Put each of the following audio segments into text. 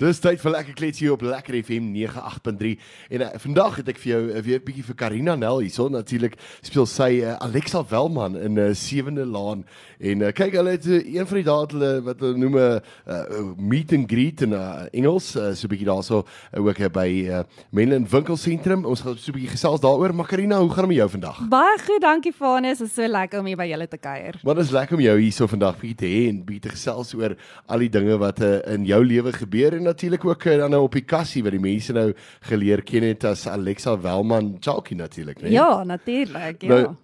Dis tyd vir lekker kletsie hier op Lekker FM 98.3 en uh, vandag het ek vir jou uh, weer 'n bietjie vir Karina Nel hierso natuurlik speel sy uh, Alexa Welman in 'n uh, sewende laan. En uh, kyk hulle het uh, een van die dae hulle wat hulle noem 'n uh, meet and greet in uh, Engels uh, so 'n bietjie daarso uh, ook uh, by uh, Menlyn winkelsentrum. Ons gaan so 'n bietjie gesels daaroor. Maar Karina hoe gaan dit met jou vandag? Baie goed, dankie Vanus. Dit is so lekker om hier by julle te kuier. Wat is lekker om jou hierso vandag bietjie te hê en bietjie te gesels oor al die dinge wat uh, in jou lewe gebeur en natuurlik ook uh, dan nou op die kassie wat die mense nou geleer ken het as Alexa Welman Chalky natuurlik, né? Ja, natuurlik, ja. Nou,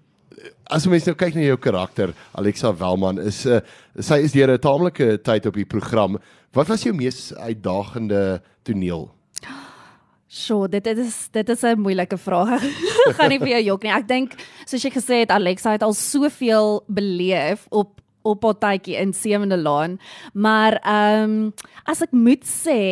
as mens nou kyk na jou karakter, Alexa Welman is uh, sy is deur 'n taamlike tyd op die program. Wat was jou mees uitdagende toneel? Sjoe, dit dit is dit is 'n moeilike vraag. gaan nie vir jou jok nie. Ek dink soos jy gesê het Alexa het al soveel beleef op op haar tydjie in Sewende Laan. Maar ehm um, as ek moet sê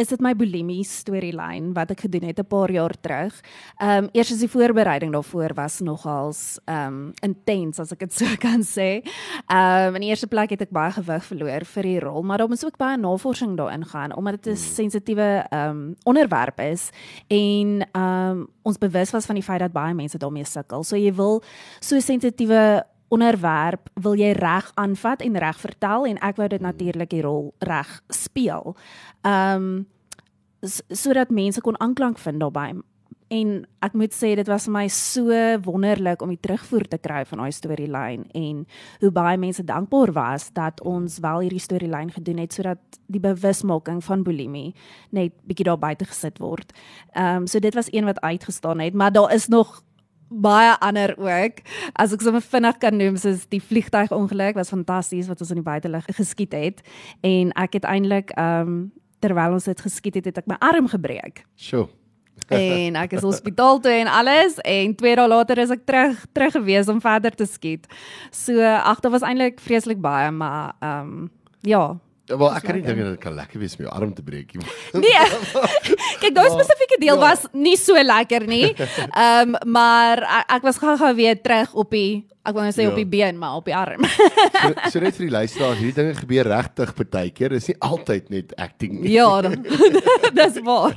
is dit my bulimie storielyn wat ek gedoen het 'n paar jaar terug. Ehm um, eers as die voorbereiding daarvoor was nogals ehm um, intens as ek dit so kan sê. Ehm um, in die eerste plek het ek baie gewig verloor vir die rol, maar daar moes ook baie navorsing daarin gaan omdat dit 'n sensitiewe ehm um, onderwerp is en ehm um, ons bewus was van die feit dat baie mense daarmee sukkel. So jy wil so sensitiewe onderwerp wil jy reg aanvat en reg vertel en ek wou dit natuurlik die rol reg speel. Ehm um, sodat mense kon aanklank vind daarbey. En ek moet sê dit was vir my so wonderlik om die terugvoer te kry van daai storielyn en hoe baie mense dankbaar was dat ons wel hierdie storielyn gedoen het sodat die bewusmaking van bulimie net bietjie daar buite gesit word. Ehm um, so dit was een wat uitgestaan het, maar daar is nog baie ander ook. As ek sommer vinnig kan noem, soos die vliegtuigongeluk was fantasties wat ons in die buitelug geskiet het en ek het eintlik ehm um, terwyl ons dit geskiet het, het ek my arm gebreek. Sjoe. en ek is hospitaal toe en alles en 2 dae later is ek terug terug gewees om verder te skiet. So ag, dit was eintlik vreeslik baie, maar ehm um, ja, Wel ek kan nie dink dat dit kan lekker wees om jou arm te breek nie. Nee. Kyk, daai spesifieke deel Ja. was nie so lekker nie. Ehm um, maar ek, ek was gou-gou weer terug op die ek wou net sê Ja. op die been, maar op die arm. So, so net vir die luisteraars, hierdie dinge gebeur regtig partykeer. Dis nie altyd net acting nie. ja, dis waar.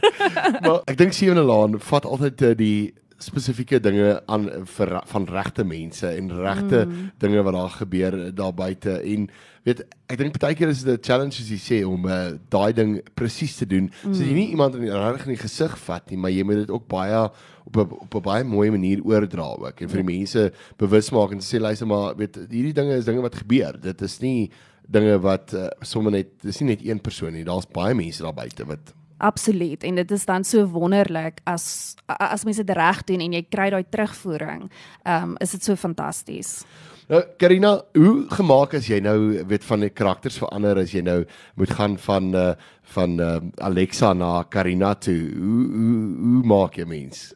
maar ek dink Sewende Laan vat altyd uh, die spesifieke dinge aan vir van regte mense en regte mm. dinge wat daar gebeur daar buite en weet ek dink baie keer is dit 'n challenge as jy sê om uh, daai ding presies te doen. Mm. So jy nie iemand in die reg in die gesig vat nie, maar jy moet dit ook baie op 'n op 'n baie mooi manier oordra ook en vir die mense bewus maak en sê luister maar weet hierdie dinge is dinge wat gebeur. Dit is nie dinge wat uh, sommer net dis nie net een persoon nie. Daar's baie mense daar buite wat Absoluut en dit is dan so wonderlik as as mense dit reg doen en jy kry daai terugvoering. Ehm um, is dit so fantasties. Nou Karina, hoe gemaak as jy nou weet van die karakters verander as jy nou moet gaan van uh, van uh, Alexa na Karina toe? Hoe hoe hoe maak jy mens?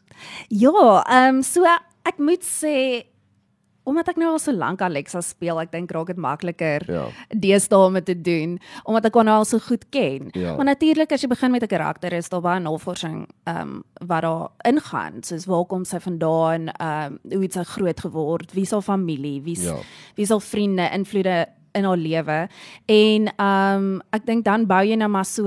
Ja, ehm um, so ek moet sê omdat ek nou al so lank Alexa speel, ek dink raak dit makliker Ja. deesdae om dit te doen omdat ek haar nou al so goed ken. Ja. Maar natuurlik as jy begin met 'n karakter is daar baie navorsing ehm um, wat daar ingaan, soos waar kom sy vandaan, ehm um, hoe het sy groot geword, wie is haar familie, wie is Ja. wie is haar vriende, invloede in haar lewe. En ehm um, ek dink dan bou jy nou maar so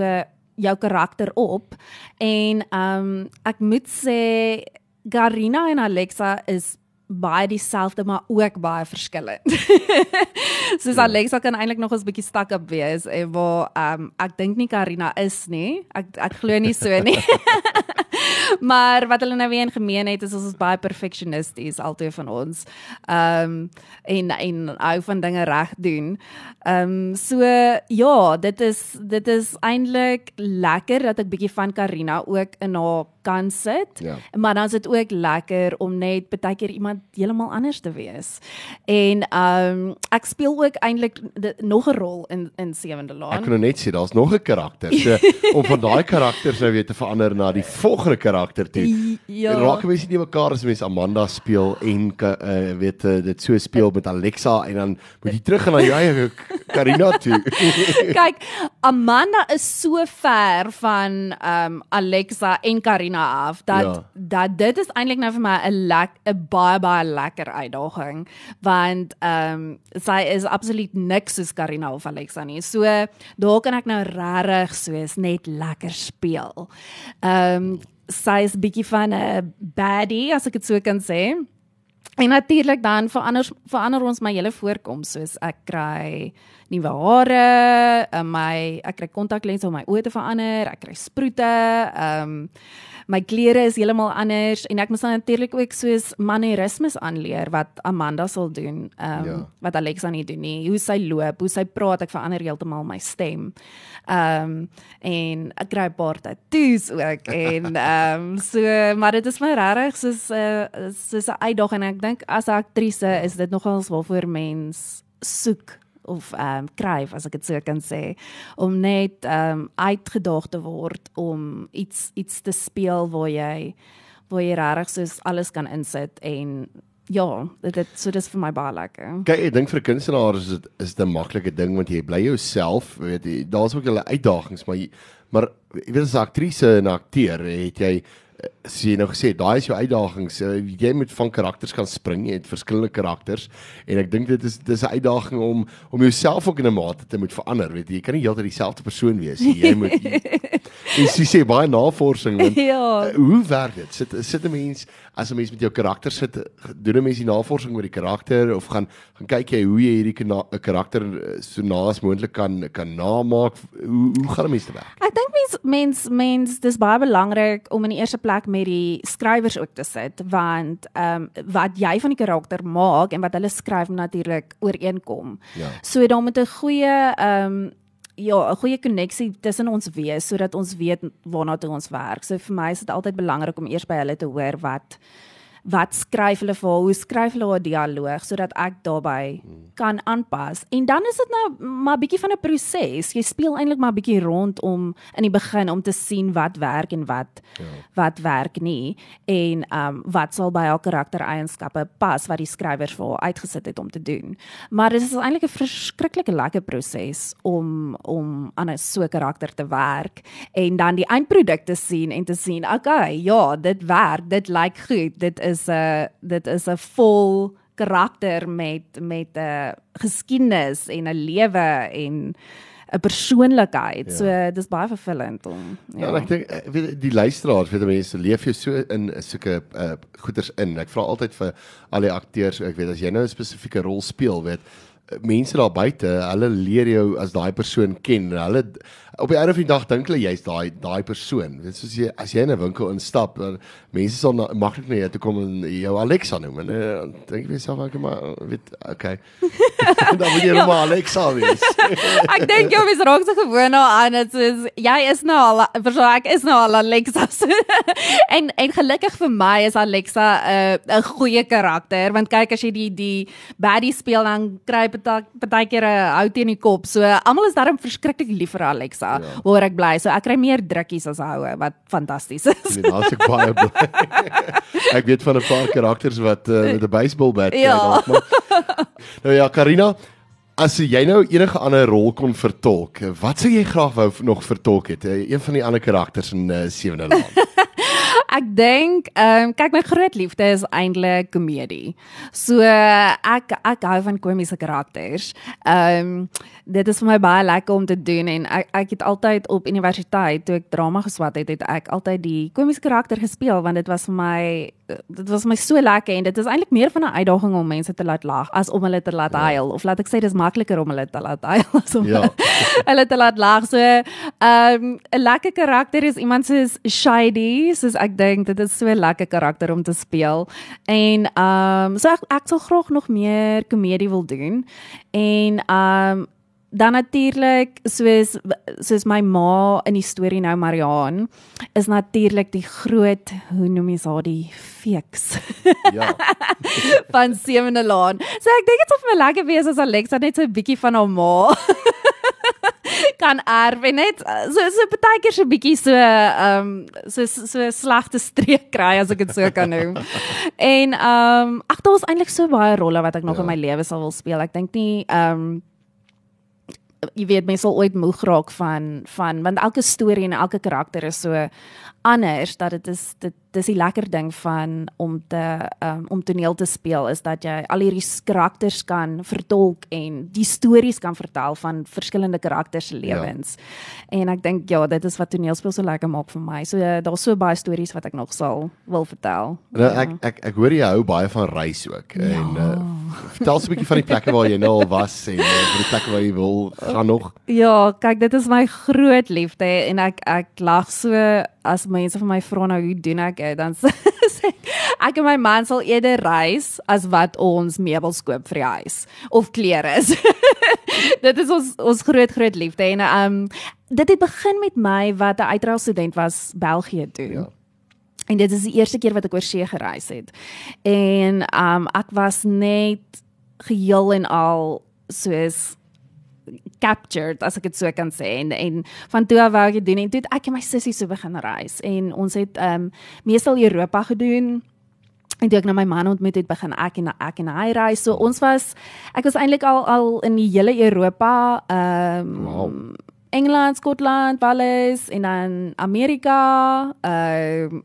jou karakter op en ehm um, ek moet sê Garina en Alexa is baie dieselfde maar ook baie verskillend. Soos ja. Alexa kan eintlik nog 'n bietjie stuck up wees en waar ehm um, ek dink nie Karina is nie. Ek ek glo nie so nie. maar wat hulle nou weer in gemeen het is ons is baie perfectionisties albei van ons. Ehm um, en en hou van dinge reg doen. Ehm um, so ja, dit is dit is eintlik lekker dat ek bietjie van Karina ook in haar kan sit. Ja. Maar dan is dit ook lekker om net baie keer iemand heeltemal anders te wees. En ehm um, ek speel ook eintlik nog 'n rol in in Sewende Ek Laan. kan nou net sê daar's nog 'n karakter. So om van daai karakters nou weer te verander na die volgende karakter toe. Ja. Raak mense nie mekaar as mens Amanda speel en uh, weet uh, dit so speel met Alexa en dan moet jy terug gaan na jou eie Karina toe. Kyk, Amanda is so ver van um Alexa en Karina af dat Ja. dat dit is eintlik nou vir my 'n lek 'n baie baie lekker uitdaging want um sy is absoluut niks soos Karina of Alexa nie. So daar kan ek nou regtig soos net lekker speel. Um sy is bietjie van 'n baddie as ek dit so kan sê. En natuurlik dan verander verander ons my hele voorkoms soos ek kry nuwe hare, uh, my ek kry kontaklense om my oë te verander, ek kry sproete, ehm um, my klere is heeltemal anders en ek moet natuurlik ook soos manierismes aanleer wat Amanda sal doen, ehm um, Ja. ja. wat Alexa nie doen nie. Hoe sy loop, hoe sy praat, ek verander heeltemal my stem. Ehm um, en ek kry 'n paar tattoos ook en ehm um, so maar dit is my regtig soos 'n uh, soos 'n uitdaging en ek dink as 'n aktrise is dit nogals waarvoor mens soek of ehm um, kryf as ek dit so kan sê om net ehm um, uitgedaag te word om iets iets te speel waar jy waar jy regtig soos alles kan insit en ja, dit dit so dis vir my baie lekker. Kyk, ek dink vir 'n kunstenaar is dit is 'n maklike ding want jy bly jouself, weet jy. Daar's ook hulle uitdagings, maar jy, maar jy weet as 'n aktrise en 'n akteur het jy eh, soos jy nou gesê daai is jou uitdagings. Uh, jy moet van karakters kan spring, jy het verskillende karakters en ek dink dit is dis 'n uitdaging om om jouself ook in 'n mate te moet verander, weet jy. Jy kan nie heeltyd dieselfde persoon wees nie. Jy moet En sy sê baie navorsing want Ja. uh, hoe werk dit? Sit sit 'n mens as 'n mens met jou karakter sit, doen 'n mens die navorsing oor die karakter of gaan gaan kyk jy hoe jy hierdie 'n karakter eh, so na as moontlik kan kan namaak? Hoe hoe gaan 'n mens te werk? Ek dink mens mens mens dis baie belangrik om in die eerste plek met die skrywers ook te sit want ehm um, wat jy van die karakter maak en wat hulle skryf natuurlik ooreenkom. Ja. So daar moet 'n goeie ehm um, ja, 'n goeie koneksie tussen ons wees sodat ons weet waarna toe ons werk. So vir my is dit altyd belangrik om eers by hulle te hoor wat wat skryf hulle vir haar, hoe skryf hulle haar dialoog sodat ek daarbey kan aanpas. En dan is dit nou maar bietjie van 'n proses. Jy speel eintlik maar bietjie rond om in die begin om te sien wat werk en wat ja. wat werk nie en um wat sal by haar karaktereienskappe pas wat die skrywers vir haar uitgesit het om te doen. Maar dit is eintlik 'n verskriklike lekker proses om om aan 'n so karakter te werk en dan die eindproduk te sien en te sien, okay, ja, dit werk, dit lyk goed. Dit is 'n dit is 'n vol karakter met met 'n geskiedenis en 'n lewe en 'n persoonlikheid. Ja. So dis baie vervullend om Ja, en ek dink eh, weet die luisteraars, weet jy mense leef jou so in sulke uh, goeters in. Ek vra altyd vir al die akteurs, ek weet as jy nou 'n spesifieke rol speel, weet eh, mense daar buite, hulle leer jou as daai persoon ken. Hulle op die einde van die dag dink hulle jy's daai daai persoon. Weet soos jy as jy in 'n winkel instap, dan mense sal maklik na jou toe kom en jou Alexa noem en uh, dink jy self ek maar weet okay. dan moet jy Ja. ja. Alexa wees. ek dink jy is raak so gewoond daaraan. Dit is jy is nou al verstaan ek is nou al Alexa. en en gelukkig vir my is Alexa 'n uh, 'n goeie karakter want kyk as jy die die baddie speel dan kry partykeer 'n hout in die kop. So almal is daarom verskriklik lief vir Alexa ja. waar ek bly. So ek kry meer drukkies as houe wat fantasties is. Nee, daar's ek baie bly. ek weet van 'n paar karakters wat uh, met 'n baseballbat kry Ja. dalk maar. Nou ja, Karina, as jy nou enige ander rol kon vertolk, wat sou jy graag wou nog vertolk het? Eh, Een van die ander karakters in uh, Sewende Laan. Ek dink, ehm um, kyk my groot liefde is eintlik komedie. So ek ek hou van komiese karakters. Ehm um, dit is vir my baie lekker om te doen en ek ek het altyd op universiteit toe ek drama geswat het, het ek altyd die komiese karakter gespeel want dit was vir my dit was my so lekker en dit is eintlik meer van 'n uitdaging om mense te laat lag as om hulle te laat huil of laat ek sê dis makliker om hulle te laat huil as om Ja. hulle te laat lag. So ehm 'n lekker karakter is iemand soos Shady, soos ek dink dit is so 'n lekker karakter om te speel. En ehm um, so ek ek sal graag nog meer komedie wil doen. En ehm um, dan natuurlik soos soos my ma in die storie nou Mariaan is natuurlik die groot hoe noem jy haar die feks Ja. van Sewende Laan. So ek dink dit sal vir my lekker wees as Alexa net so 'n bietjie van haar ma kan erf en net uh, so so baie keer so bietjie so ehm um, so so 'n slegte streek kry as ek dit so kan noem. en ehm um, ag daar was eintlik so baie rolle wat ek nog ja. in my lewe sal wil speel. Ek dink nie ehm um, jy weet mense sal ooit moeg raak van van want elke storie en elke karakter is so anders dat dit is dit dis die lekker ding van om te um, om toneel te speel is dat jy al hierdie karakters kan vertolk en die stories kan vertel van verskillende karakters se lewens. Ja. En ek dink ja, dit is wat toneelspel so lekker maak vir my. So uh, daar's so baie stories wat ek nog sal wil vertel. Nou ek ek ek hoor jy hou baie van reis ook ja. en uh, vertel 'n bietjie van die plekke waar jy nou al was en uh, die plekke waar jy wil gaan nog. Ja, kyk, dit is my groot liefde en ek ek lag so as mense vir my vra nou hoe doen ek dit dan sê ek en my man sal eerder reis as wat ons meubels koop vir die huis of klere is. dit is ons ons groot groot liefde en um dit het begin met my wat 'n uitreil student was België toe. Ja. En dit is die eerste keer wat ek oor see gereis het. En um ek was net geheel en al soos captured as ek dit so kan sê en en van toe af wou ek doen en toe ek en my sussie so begin reis en ons het ehm um, meestal Europa gedoen en toe ek nou my man ontmoet het begin ek en ek en hy reis so ons was ek was eintlik al al in die hele Europa ehm um, wow. Engeland, Skotland, Wales en dan Amerika, ehm um,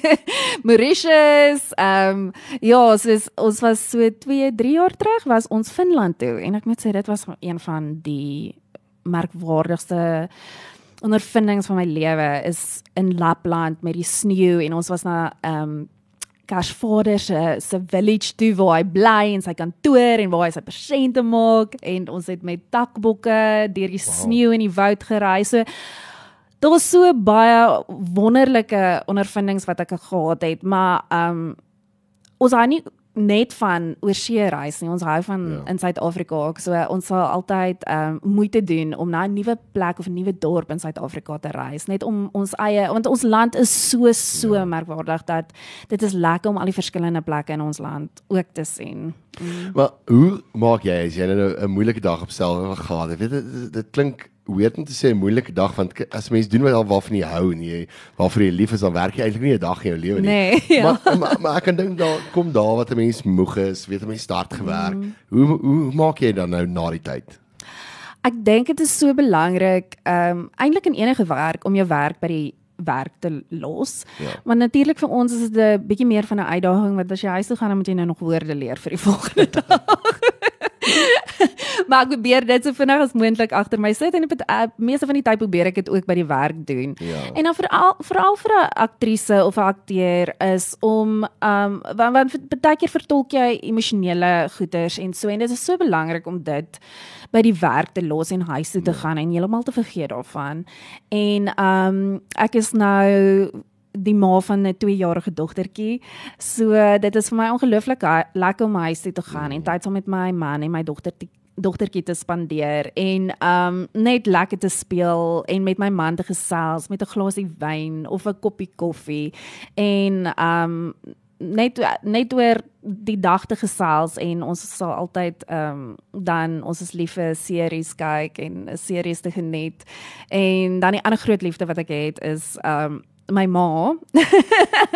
Mauritius, ehm um, ja, soos ons was so 2, 3 jaar terug was ons Finland toe en ek moet sê dit was een van die merkwaardigste ondervindings van my lewe is in Lapland met die sneeu en ons was na ehm um, Kashvader se se village toe waar hy bly en sy kantoor en waar hy sy persente maak en ons het met takbokke deur die wow. sneeu in die woud gery. So daar was so baie wonderlike ondervindings wat ek gehad het, maar ehm um, ons het nie net van oorsee reis nie. Ons hou van ja. in Suid-Afrika ook. So ons sal altyd ehm um, moeite doen om na 'n nuwe plek of 'n nuwe dorp in Suid-Afrika te reis, net om ons eie want ons land is so so ja. merkwaardig dat dit is lekker om al die verskillende plekke in ons land ook te sien. Mm. Maar hoe maak jy as jy nou 'n moeilike dag op self gehad het? Weet dit dit klink weet net te sê 'n moeilike dag want as mens doen wat waarvan jy hou en jy waarvoor jy lief is dan werk jy eintlik nie 'n dag in jou lewe nie. Nee, ja. maar, maar maar ek kan dink daar kom daar wat 'n mens moeg is, weet 'n mens start gewerk. Mm. Hoe hoe maak jy dan nou na die tyd? Ek dink dit is so belangrik ehm um, eintlik in enige werk om jou werk by die werk te los. Ja. Want natuurlik vir ons is dit 'n bietjie meer van 'n uitdaging want as jy huis toe gaan dan moet jy nou nog woorde leer vir die volgende dag. Maar ek probeer dit so vinnig as moontlik agter my sit en op die uh, meeste van die tyd probeer ek dit ook by die werk doen. Ja. En dan veral veral vir 'n aktrise of 'n akteur is om um want, want baie keer vertolk jy emosionele goeters en so en dit is so belangrik om dit by die werk te los en huis toe te ja. gaan en heeltemal te vergeet daarvan. En um ek is nou die ma van 'n 2-jarige dogtertjie. So dit is vir my ongelooflik lekker om huis toe te gaan en tyd saam met my man en my dogter dogtertjie te spandeer en um net lekker te speel en met my man te gesels met 'n glasie wyn of 'n koppie koffie en um net net oor die dag te gesels en ons sal altyd ehm um, dan ons is lief vir series kyk en 'n series te geniet en dan die ander groot liefde wat ek het is ehm um, my ma.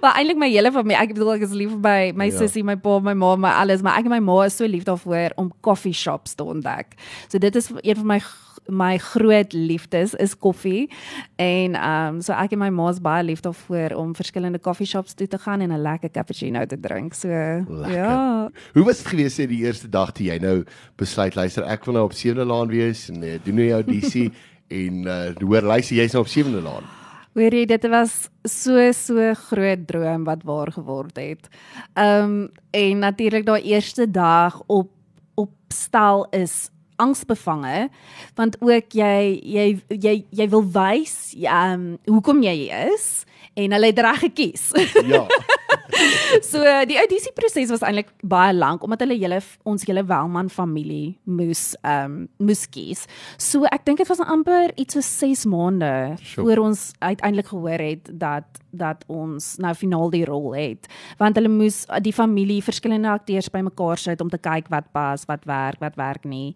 maar eintlik my hele familie, ek bedoel ek is lief by my ja. sussie, my pa, my ma, my alles, maar ek en my ma is so lief daarvoor om coffee shops te ontdek. So dit is een van my my groot liefdes is koffie en ehm um, so ek en my ma is baie lief daarvoor om verskillende coffee shops toe te gaan en 'n lekker cappuccino te drink. So lekker. ja. Hoe was dit gewees die eerste dag toe jy nou besluit luister ek wil nou op Sewende Laan wees en uh, doen nou jou audisie en uh, hoor luister jy's nou op Sewende Laan. Hoor jy dit was so so groot droom wat waar geword het. Ehm um, en natuurlik daai eerste dag op op stal is angsbevange want ook jy jy jy jy wil wys ehm um, hoekom jy is en hulle het reg gekies. Ja. so die audisie proses was eintlik baie lank omdat hulle hele ons hele Welman familie moes ehm um, moes kies. So ek dink dit was amper iets so 6 maande sure. voor ons uiteindelik gehoor het dat dat ons nou finaal die rol het. Want hulle moes die familie verskillende akteurs bymekaar sit om te kyk wat pas, wat werk, wat werk nie.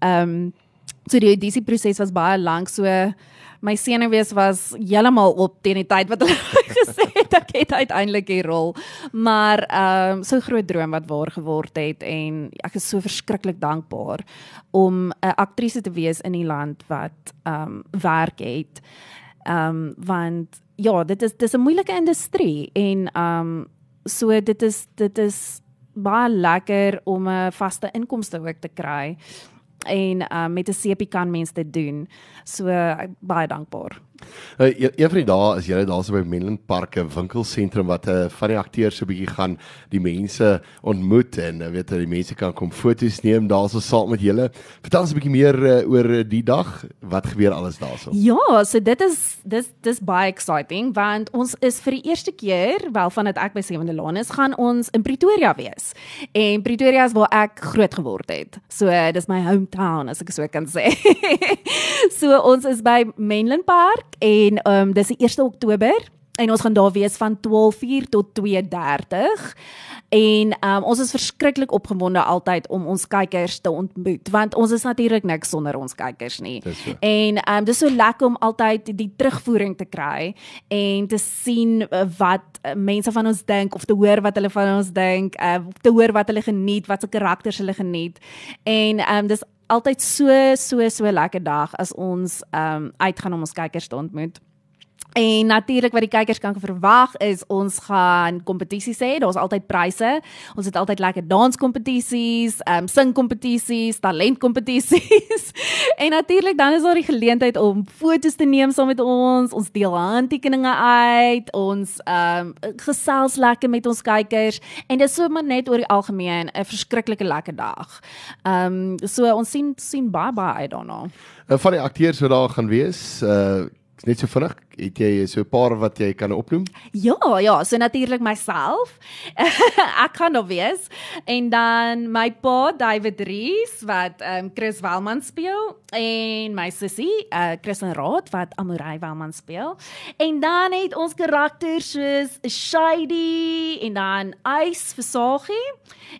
Ehm um, So die audisie proses was baie lank so my senuwees was heeltemal op teen die tyd wat hulle gesê het ek het uiteindelik die rol. Maar ehm um, so groot droom wat waar geword het en ek is so verskriklik dankbaar om 'n aktrise te wees in die land wat ehm um, werk het. Ehm um, want ja, dit is dis 'n moeilike industrie en ehm um, so dit is dit is baie lekker om 'n vaste inkomste ook te kry en uh, met 'n sepie kan mens dit doen. So uh, baie dankbaar. Uh, een van die dae is jy daar so by Menlyn Park 'n winkelsentrum wat uh, van die akteurs so 'n bietjie gaan die mense ontmoet en uh, weet jy die mense kan kom foto's neem daarso saam met julle. Vertel ons 'n bietjie meer uh, oor die dag. Wat gebeur alles daarso? Ja, so dit is dis dis baie exciting want ons is vir die eerste keer wel vandat ek by Sewende Laan is, gaan ons in Pretoria wees. En Pretoria is waar ek groot geword het. So dis my hometown as ek so kan sê. so ons is by Menlyn Park en ehm um, dis die 1 Oktober en ons gaan daar wees van 12:00 tot 2:30 en um, ons is verskriklik opgewonde altyd om ons kykers te ontmoet want ons is natuurlik niks sonder ons kykers nie. So. En um, dis so lekker om altyd die terugvoering te kry en te sien uh, wat uh, mense van ons dink of te hoor wat hulle van ons dink, uh, te hoor wat hulle geniet, wat se karakters hulle geniet. En um, dis altyd so so so lekker dag as ons um, uitgaan om ons kykers te ontmoet. En natuurlik wat die kykers kan verwag is ons gaan kompetisies hê. Daar's altyd pryse. Ons het altyd lekker danskompetisies, ehm um, singkompetisies, talentkompetisies. en natuurlik dan is daar die geleentheid om foto's te neem saam met ons. Ons deel handtekeninge uit. Ons ehm um, gesels lekker met ons kykers en dit is sommer net oor die algemeen 'n verskriklike lekker dag. Ehm um, so ons sien sien baie baie uit daarna. Uh, van die akteurs wat daar gaan wees, uh net so vinnig het jy so 'n paar wat jy kan opnoem? Ja, ja, so natuurlik myself. ek kan nog wees en dan my pa David Rees wat ehm um, Chris Welman speel en my sussie, uh Christen Raad wat Amorey Welman speel. En dan het ons karakters soos Shady en dan Ice Versagie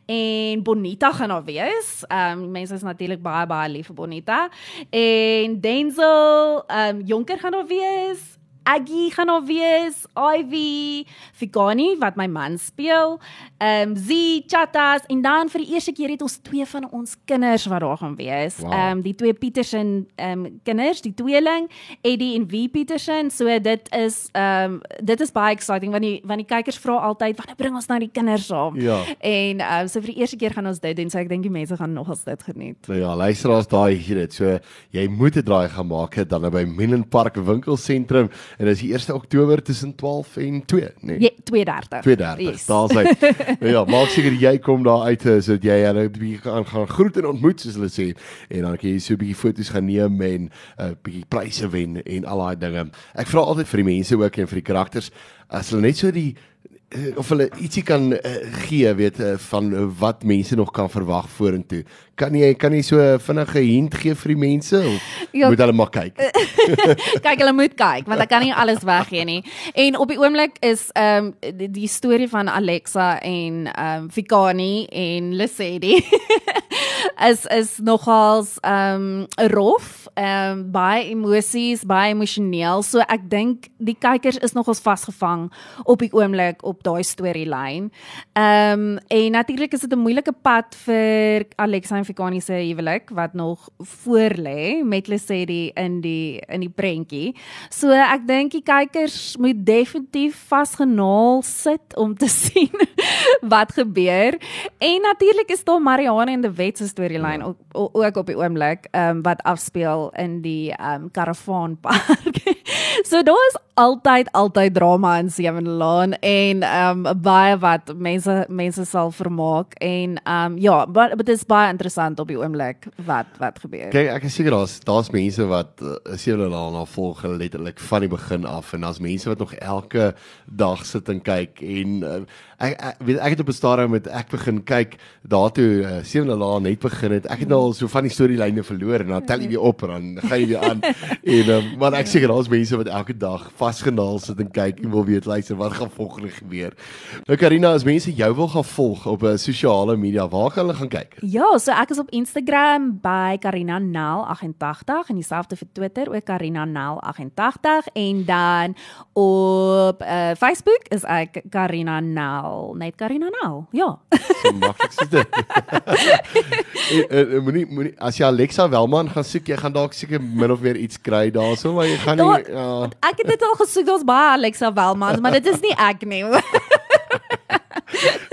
en Bonita gaan daar wees. Ehm um, mense is natuurlik baie baie lief vir Bonita en Denzel ehm um, Jonker gaan daar wees. Aggie gaan daar wees, Ivy, Figani wat my man speel, ehm um, Z Chatas en dan vir die eerste keer het ons twee van ons kinders wat daar gaan wees. Ehm wow. um, die twee Petersen ehm um, kinders, die tweeling Eddie en V Petersen. So dit is ehm um, dit is baie exciting want die want die kykers vra altyd wanneer bring ons nou die kinders saam? Ja. En ehm um, so vir die eerste keer gaan ons dit doen. So ek dink die mense gaan nogals dit geniet. Nou ja, luisteraars daai hier dit. So jy moet 'n draai gaan maak dan by Menlyn Park winkelsentrum en dis die 1 Oktober tussen 12 en 2, nee. Ja, 2:30. 2:30. Yes. Daar's hy. nou ja, maak seker jy kom daar uit sodat jy hulle 'n bietjie gaan gaan groet en ontmoet soos hulle sê en dan kan jy so 'n bietjie foto's gaan neem en 'n uh, bietjie pryse wen en al daai dinge. Ek vra altyd vir die mense ook en vir die karakters as hulle net so die of hulle ietsie kan uh, gee weet uh, van uh, wat mense nog kan verwag vorentoe. Kan jy kan jy so vinnige hint gee vir die mense of Ja. moet hulle maar kyk? kyk hulle moet kyk want ek kan nie alles weggee nie. En op die oomblik is ehm um, die, die storie van Alexa en ehm um, Fikani en Lesedi is is nogals ehm um, rof, ehm um, baie emosies, baie emosioneel. So ek dink die kykers is nogals vasgevang op die oomblik op daai storielyn. Ehm um, en natuurlik is dit 'n moeilike pad vir Alexa en Fikani se huwelik wat nog voor lê met Lesedi in die in die prentjie. So ek dink die kykers moet definitief vasgenaal sit om te sien wat gebeur. En natuurlik is daar Mariana en die Wet se storielyn ook, ook op die oomblik ehm um, wat afspeel in die ehm um, karavaanpark. so daar is altyd altyd drama in Sewende Laan en ehm um, baie wat mense mense sal vermaak en ehm um, ja, maar dit is baie interessant op die oomblik wat wat gebeur. Kyk, ek is seker daar's daar's mense wat uh, sewe dae na volg letterlik van die begin af en daar's mense wat nog elke dag sit en kyk en uh, ek, ek weet ek het op 'n stadium met ek begin kyk daartoe uh, sewe dae net begin het. Ek het nou al so van die storielyne verloor en dan tel jy weer op en dan gaan jy weer aan en um, maar ek seker daar's mense wat elke dag vas vasgenaal sit en kyk en wil weet luister wat gaan volgende gebeur. Nou Karina, as mense jou wil gaan volg op 'n uh, sosiale media, waar kan hulle gaan kyk? Ja, so ek is op Instagram by Karina Nel 88 en dieselfde vir Twitter ook Karina Nel 88 en dan op uh, Facebook is ek Karina Nel, net Karina Nel. Ja. So maklik is dit. en moenie moenie as jy Alexa Welman gaan soek, jy gaan dalk seker min of meer iets kry daarso, maar jy gaan nie Daar- ja. Ek het dit al gesoek, daar's baie Alexa Welmans, maar dit is nie ek nie.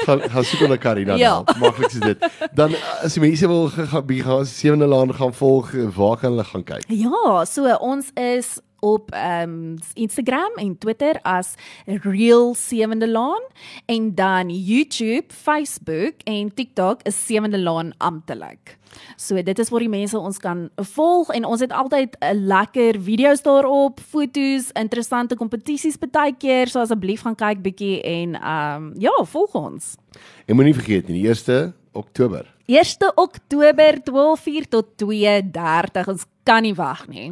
gaan gaan soek onder Karina Ja. ja. Maklik is dit. Dan as die mense wil gaan by gaan sewende laan gaan volg, waar kan hulle gaan kyk? Ja, so ons is op um, Instagram en Twitter as Real Sewende Laan en dan YouTube, Facebook en TikTok is Sewende Laan amptelik. So dit is waar die mense ons kan volg en ons het altyd 'n lekker video's daarop, foto's, interessante kompetisies baie keer, so asseblief gaan kyk bietjie en um, ja, volg ons. En moenie vergeet nie, die 1 Oktober. 1 Oktober 12:00 tot 2:30. Ons kan nie wag nie.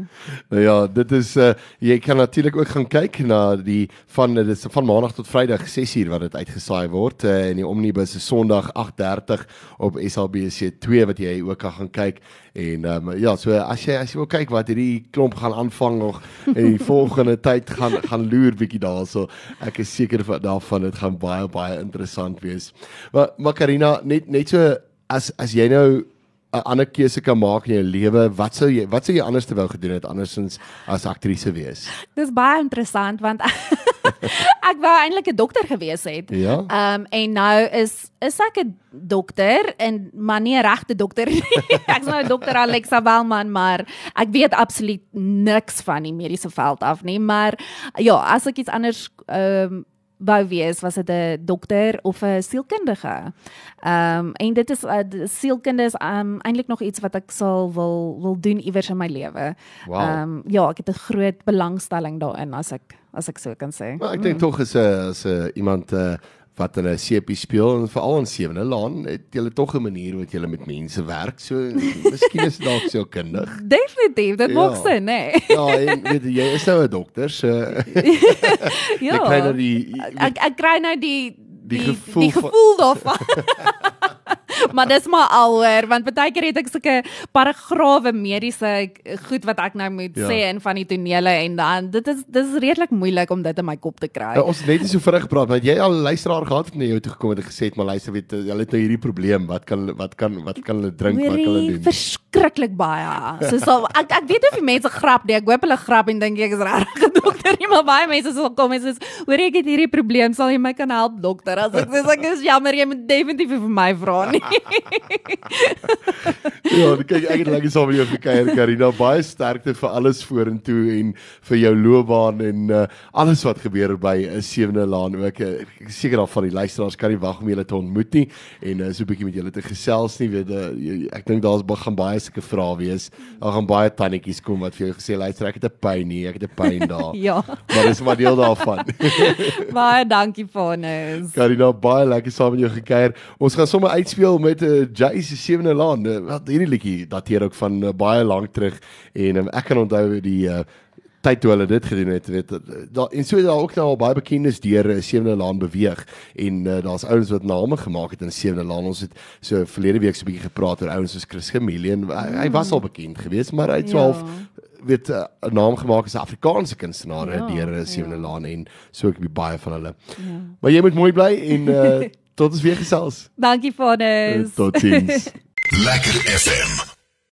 Nou ja, dit is uh jy kan natuurlik ook gaan kyk na die van dit is van maandag tot Vrydag 6uur wat dit uitgesaai word uh, en die Omnibus is Sondag 8:30 op SABC 2 wat jy ook kan gaan kyk en um, ja, so as jy as jy wil kyk wat hierdie klomp gaan aanvang nog en die volgende tyd gaan gaan loer bietjie daarso. Ek is seker van daarvan dit gaan baie baie interessant wees. Maar Karina, net net so as as jy nou 'n ander keuse kan maak in jou lewe, wat sou jy wat sou jy anders te wou gedoen het andersins as aktrise wees? Dis baie interessant want ek wou eintlik 'n dokter gewees het. Ja. Ehm um, en nou is is ek 'n dokter en maar nie 'n regte dokter nie. Ek's nou 'n dokter Alexa Welman, maar ek weet absoluut niks van die mediese veld af nie, maar ja, as ek iets anders ehm um, wou wees, was dit 'n dokter of 'n sielkundige. Ehm um, en dit is uh, sielkunde is um, eintlik nog iets wat ek sal wil wil doen iewers in my lewe. Wow. Ehm ja, ek het 'n groot belangstelling daarin as ek as ek so kan sê. Maar ek dink tog is 'n is 'n iemand uh, wat 'n CP speel en veral in sewende laan, het jy tog 'n manier wat jy met mense werk. So miskien is dalk so kundig. Definitief, dit Ja. maak sin, hè. Ja, en weet jy, jy is nou 'n dokter, so Ja. jy kry nou die ek ek kry nou die Die die gevoel die van- gevoel daarvan. maar dis maar alhoor want baie keer het ek sulke paragrawe mediese goed wat ek nou moet Ja. sê in van die tonele en dan dit is dis is redelik moeilik om dit in my kop te kry. Nou, ons het net nie so vinnig gepraat, maar het jy al luisteraar gehad wat na jou toe gekom het en gesê het, maar luister, weet jy, hulle het nou hierdie probleem. Wat kan wat kan wat kan hulle drink, wat kan hulle doen? verskriklik baie. So sal ek ek weet of die mense grap nie. Ek hoop hulle grap en dink ek is regtig 'n dokter nie, maar baie mense sal kom en sê, "Hoor ek het hierdie probleem, sal jy my kan help, dokter?" As ek sê ek is jammer, jy moet definitief vir my vra nie. Ja, kyk ek het lekker saam met jou gekuier Karina. Baie sterkte vir alles vorentoe en vir jou loopbaan en uh, alles wat gebeur by 'n sewende laan ook. Uh, Ek is seker daarvan die luisteraars kan nie wag om julle te ontmoet nie en uh, so 'n bietjie met julle te gesels nie. Weet uh, ek dink daar's gaan baie sulke vrae wees. Daar gaan baie tannetjies kom wat vir jou gesê luister, ek het 'n pyn nie, ek het 'n pyn daar. ja. Maar dis maar deel daarvan. Baie dankie Vanus. Karina baie lekker saam met jou gekuier. Ons gaan sommer uitspeel met 'n uh, Jay se sewende laan. Uh, wat hierdie liedjie dateer ook van uh, baie lank terug en um, ek kan onthou die uh, tyd toe hulle dit gedoen het, weet daar en so daar ook nou al baie bekendes deur uh, sewende laan beweeg en uh, daar's ouens wat name gemaak het in sewende laan. Ons het so verlede week so 'n bietjie gepraat oor ouens soos Chris Chameleon. Hy, hy was al bekend geweest, maar hy het so Ja. half weet uh, 'n naam gemaak as 'n Afrikaanse kunstenaar Ja, ja, deur uh, sewende ja. laan en so ek baie van hulle. Ja. Maar jy moet mooi bly en uh, tot ons weer gesels. Dankie Vanus. Totsiens. Lekker FM